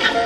아,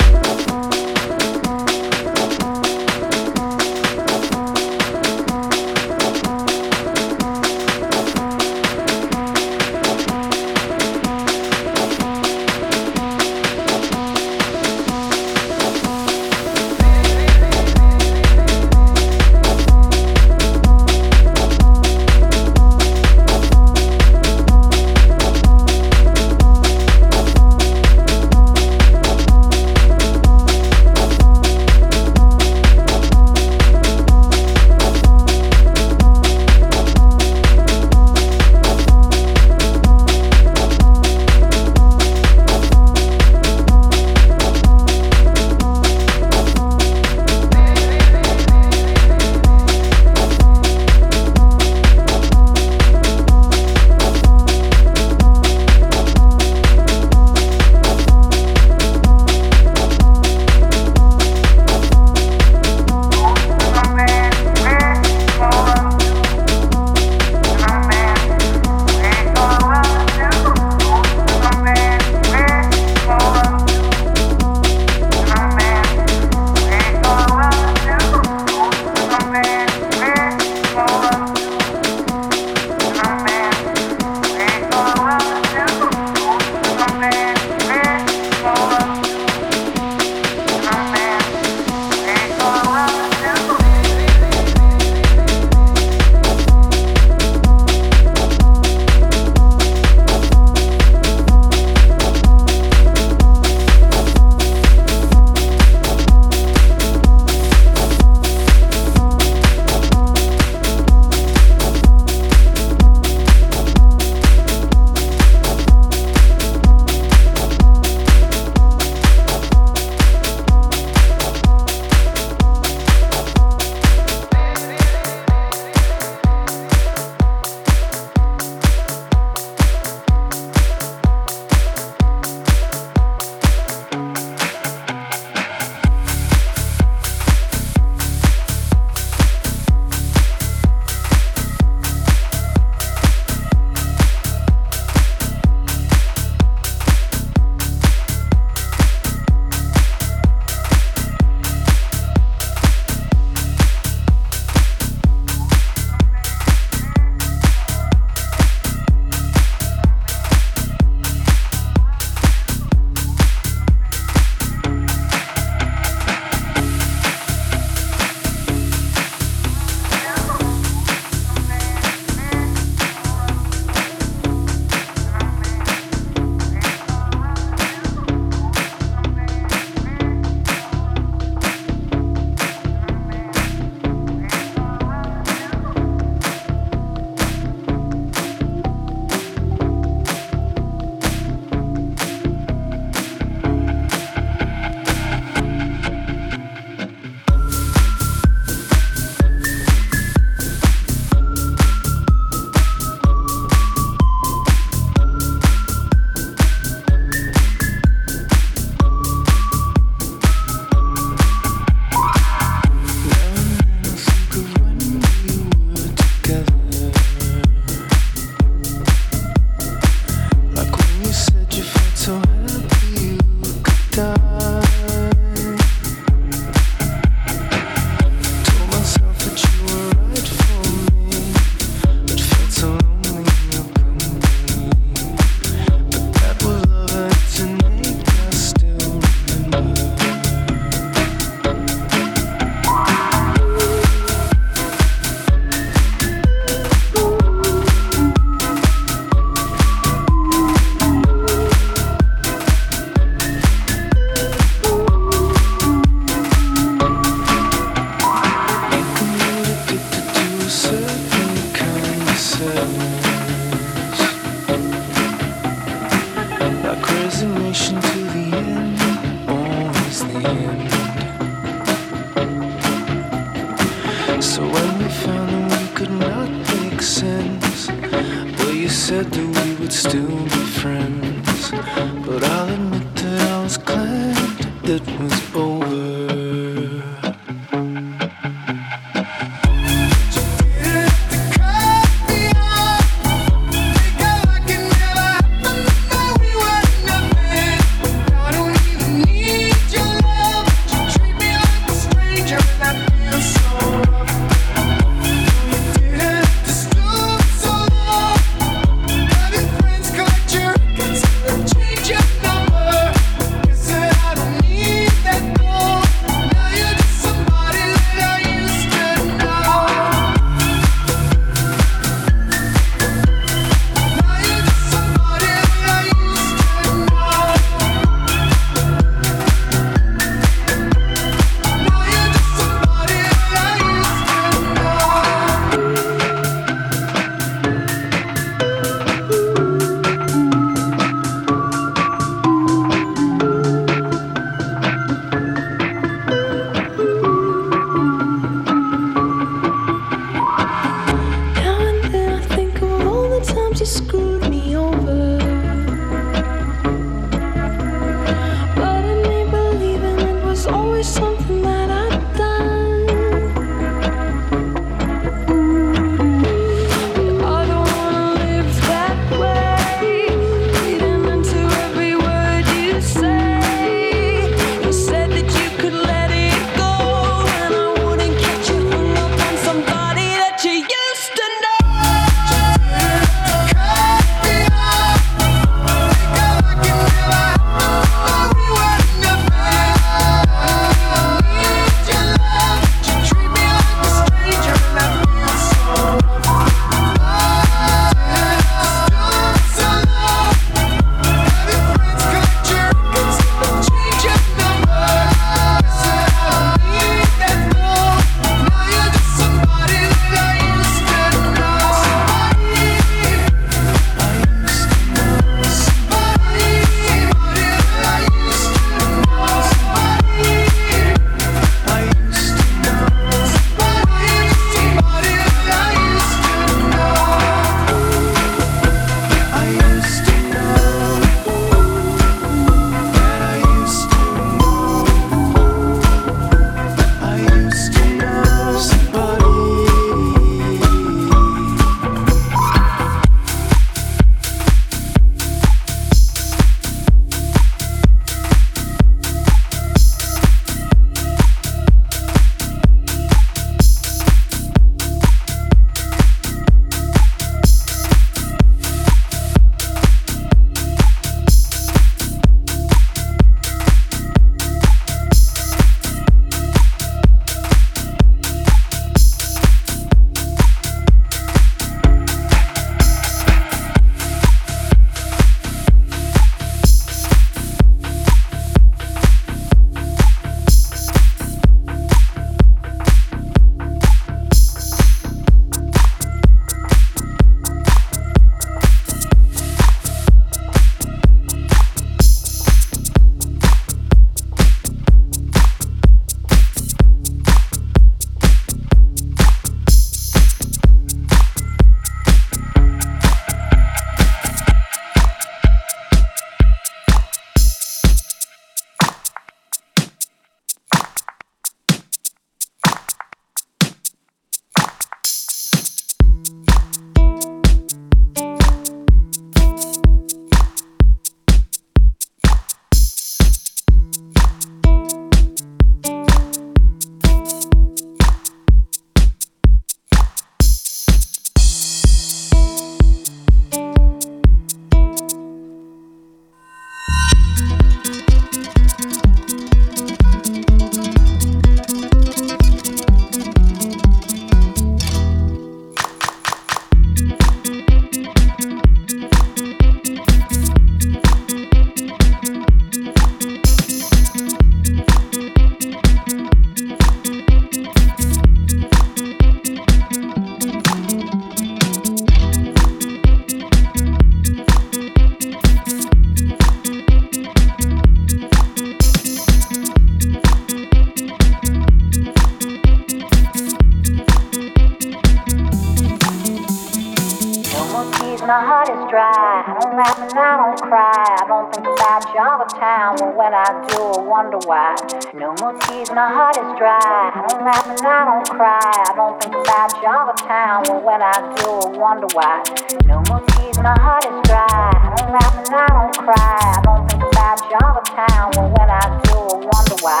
I do, I wonder why. No more tears, my heart is dry. I don't laugh and I don't cry. I don't think about you all the time. But when I do, I wonder why. No more tears, my heart is dry. I don't laugh and I don't cry. I don't think about you all the time. But when I do, I wonder why.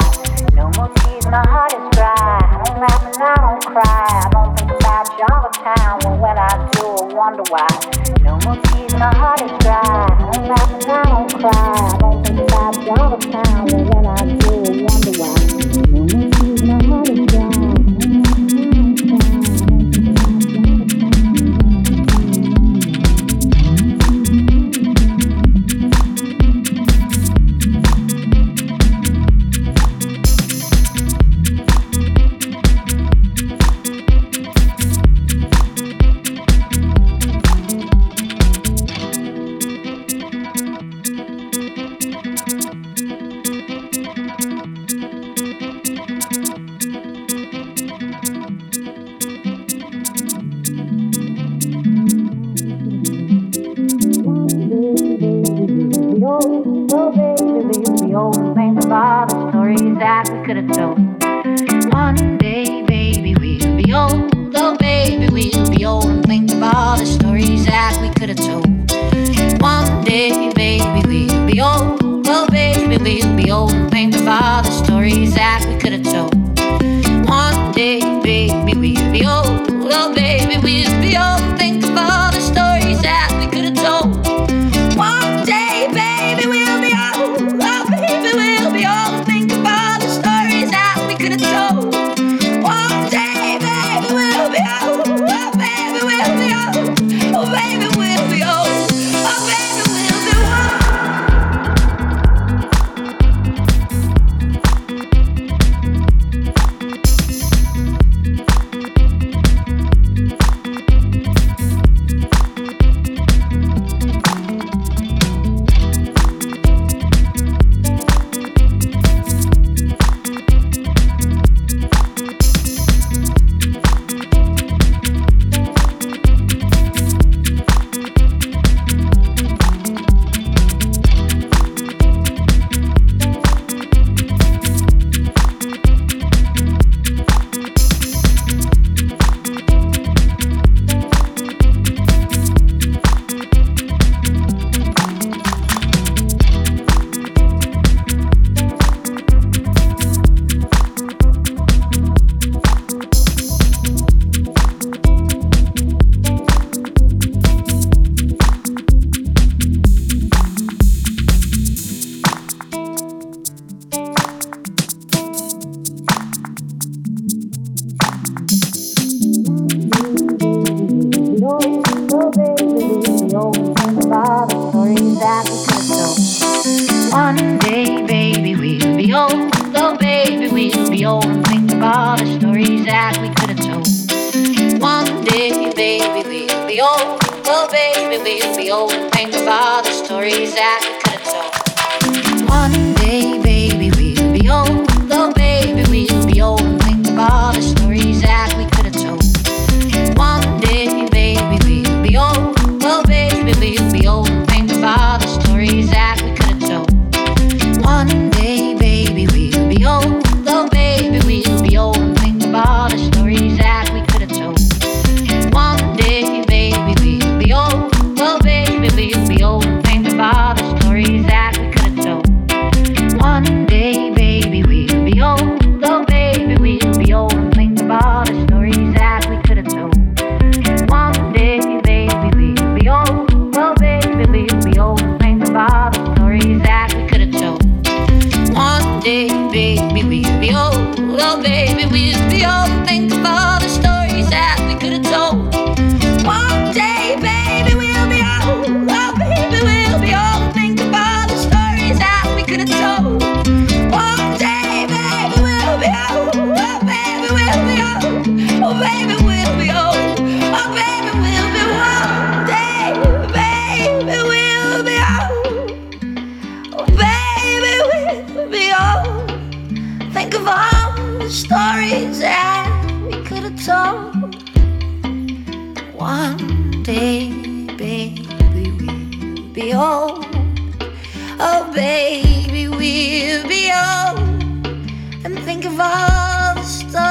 No more tears, my heart is dry. I don't laugh and I don't cry. I don't think about you all the time. But when I do, I wonder why. No more tears, my heart is dry. I don't laugh and I don't cry. I don't think about you all the time power when I した。